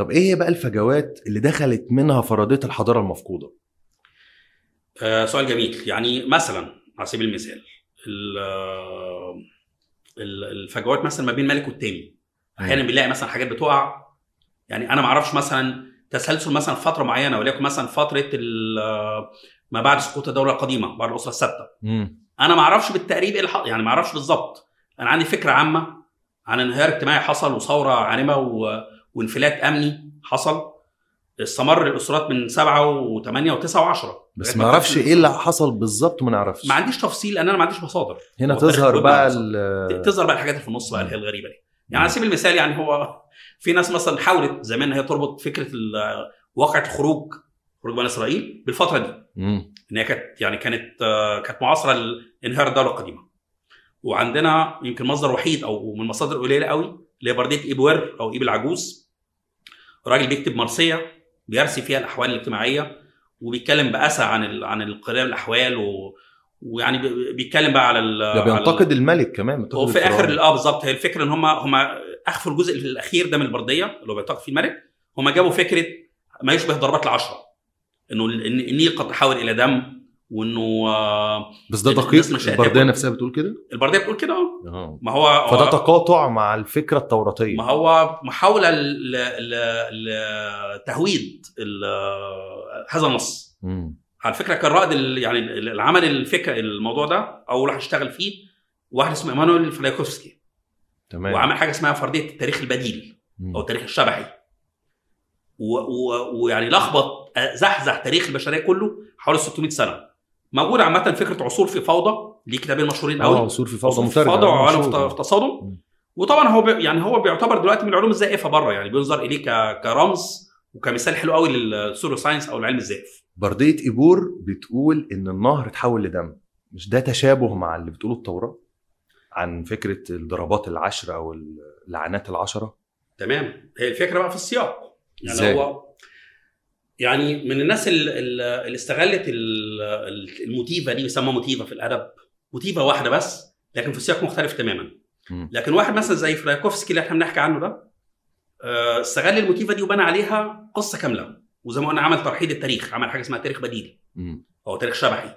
طب إيه هي بقى الفجوات اللي دخلت منها فرضية الحضارة المفقودة؟ آه سؤال جميل. يعني مثلا على سبيل المثال ال- ال- الفجوات مثلا ما بين ملك والتاني. أحيانا بنلاقي مثلا حاجات بتقع. يعني أنا ما أعرفش مثلا تسلسل مثلا فترة معينة وليكن مثلا فترة ما بعد سقوط الدولة القديمة بعد الأسرة السادسه أنا ما أعرفش بالتقريب إيه اللي يعني ما أعرفش بالظبط. أنا عندي فكرة عامة عن انهيار اجتماعي حصل وثورة عارمه و... وانفلات أمني حصل استمر الأسرات من سبعة وثمانيه وتسعة وعشرة. بس ما أعرفش إيه اللي حصل بالظبط ما نعرفش. ما عنديش تفصيل لأن أنا ما عنديش مصادر. هنا تظهر بقى تظهر بقى الحاجات اللي في النص بقى اللي هي الغريبة دي. يعني على سبيل المثال يعني هو في ناس مثلا حاولت زمان ان هي تربط فكرة واقعة الخروج خروج بني إسرائيل بالفترة دي. مم. إن هي كانت يعني كانت آه، كانت معاصرة لانهيار الدولة القديمة. وعندنا يمكن مصدر وحيد أو من المصادر القليله قوي اللي هي برديه ايبوير أو إيب العجوز. راجل بيكتب مرثية بيرثي فيها الأحوال الاجتماعية وبيتكلم بأسى عن ال... عن انقلاب الاحوال و... ويعني بي- بيتكلم بقى على ال... ده على بينتقد الملك كمان بينتقد هو في الفرعون. آخر آه بالظبط. هي الفكرة إن هم هم أخفوا الجزء الأخير ده من البردية اللي هو بينتقد فيه الملك. هم جابوا فكرة ما يشبه ضربات العشرة إنه النيل قد تحول إلى دم وإنه آه، بس ده دقيق؟ البردية. نفسها بتقول كده؟ البردية بتقول كده آه. آه. ما هو فده هو- تقاطع مع الفكرة التوراتيه ما هو محاولة لتهويد هذا النص. مم. على فكرة كان رائد يعني ال- العمل الفكرة الموضوع ده اول واحد اشتغل فيه واحد اسمه إيمانويل فلايكوفسكي. تمام. وعمل حاجة اسمها فرضية التاريخ البديل مم. أو التاريخ الشبحي ويعني لخبط زحزح تاريخ البشرية كله حوالي 600 سنة. موجود عامة فكرة عصور في فوضى ليه كتابين مشهورين قوي. آه عصور في فوضى عصور في مترجم فوضى آه، وعوالم مشهور. في تصادم. وطبعا هو بي يعني هو بيعتبر دلوقتي من العلوم الزائفة بره يعني بينظر إليه ك- كرمز وكمثال حلو قوي لل pseudo science أو العلم الزائف. بردية إيبور بتقول إن النهر اتحول لدم. مش ده تشابه مع اللي بتقوله التوراة؟ عن فكرة الضربات العشر أو اللعنات العشرة؟ تمام. هي الفكرة بقى في السياق. يعني؟ هو يعني من الناس ال- ال- اللي استغلت ال- ال- الموتيفه دي بيسموها موتيفه في الأدب موتيفه واحدة بس لكن في سياق مختلف تماما. لكن واحد مثلا زي فرايكوفسكي اللي إحنا بنحكي عنه ده آه، استغل الموتيفه دي وبنى عليها قصة كاملة وزي ما قلنا عمل ترحيل التاريخ عمل حاجة اسمها تاريخ بديل. أو تاريخ شبحي.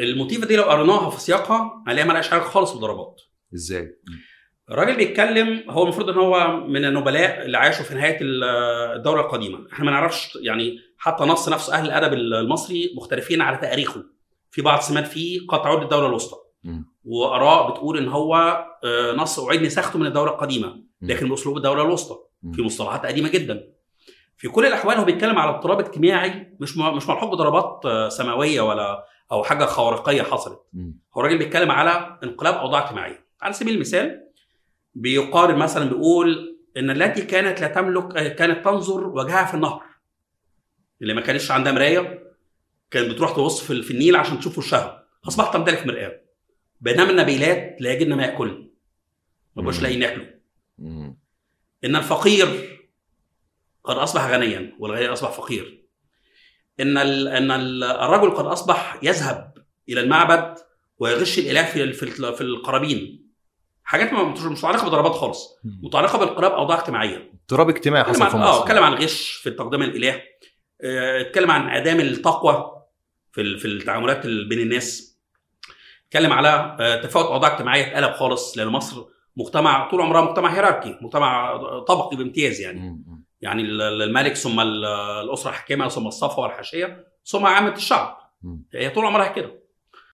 الموتيفه دي لو قريناها في سياقها هنلاقيها مالهاش علاقه خالص بالضربات إزاي؟ الراجل بيتكلم هو المفروض إن هو من النبلاء اللي عاشوا في نهاية ال- الدولة القديمة إحنا ما نعرفش يعني حتى نص نفسه أهل الأدب المصري مختلفين على تاريخه في بعض سمات فيه قد تعود للدولة الوسطى. وآراء بتقول إن هو آه، نص أعيد نسخته من الدولة القديمة. لكن بأسلوب الدولة الوسطى. في مصطلحات قديمة جدا في كل الأحوال هو بيتكلم على اضطراب اجتماعي مش مش ملحوق بضربات آه، سماوية ولا أو حاجة خوارقيه حصلت. هو الراجل بيتكلم على انقلاب أوضاع اجتماعية على سبيل المثال بيقارن مثلا بيقول إن التي كانت لا تملك كانت تنظر وجهها في النهر اللي ما كانش عندها مراية كانت بتروح تبص في النيل عشان تشوف وشها. أصبحت تمتلك مرآة بينما النبيلات لا يجدن ما ياكلن ما بقوش. لاقيين ياكلوا. إن الفقير قد أصبح غنيا والغني أصبح فقير. إن إن ال- الرجل قد أصبح يذهب إلى المعبد ويغش الإله في القرابين. حاجات ما- مش مش متعلقة بضربات خالص. متعلقة بالانقلاب اوضاع اجتماعية. اضطراب اجتماعي حصل في آه مصر. اتكلم عن غش في تقديم الإله. آه، اتكلم عن انعدام التقوى في في التعاملات ال- بين الناس. اتكلم على آه، تفاوت أوضاع اجتماعية اتقلب خالص لأن مصر مجتمع طول عمرها مجتمع هيراركي مجتمع طبقي بامتياز يعني. يعني ال- ال- الملك ثم ال- الأسرة الحاكمة ثم الصفوة والحاشيه ثم عامة الشعب. هي طول عمرها كده.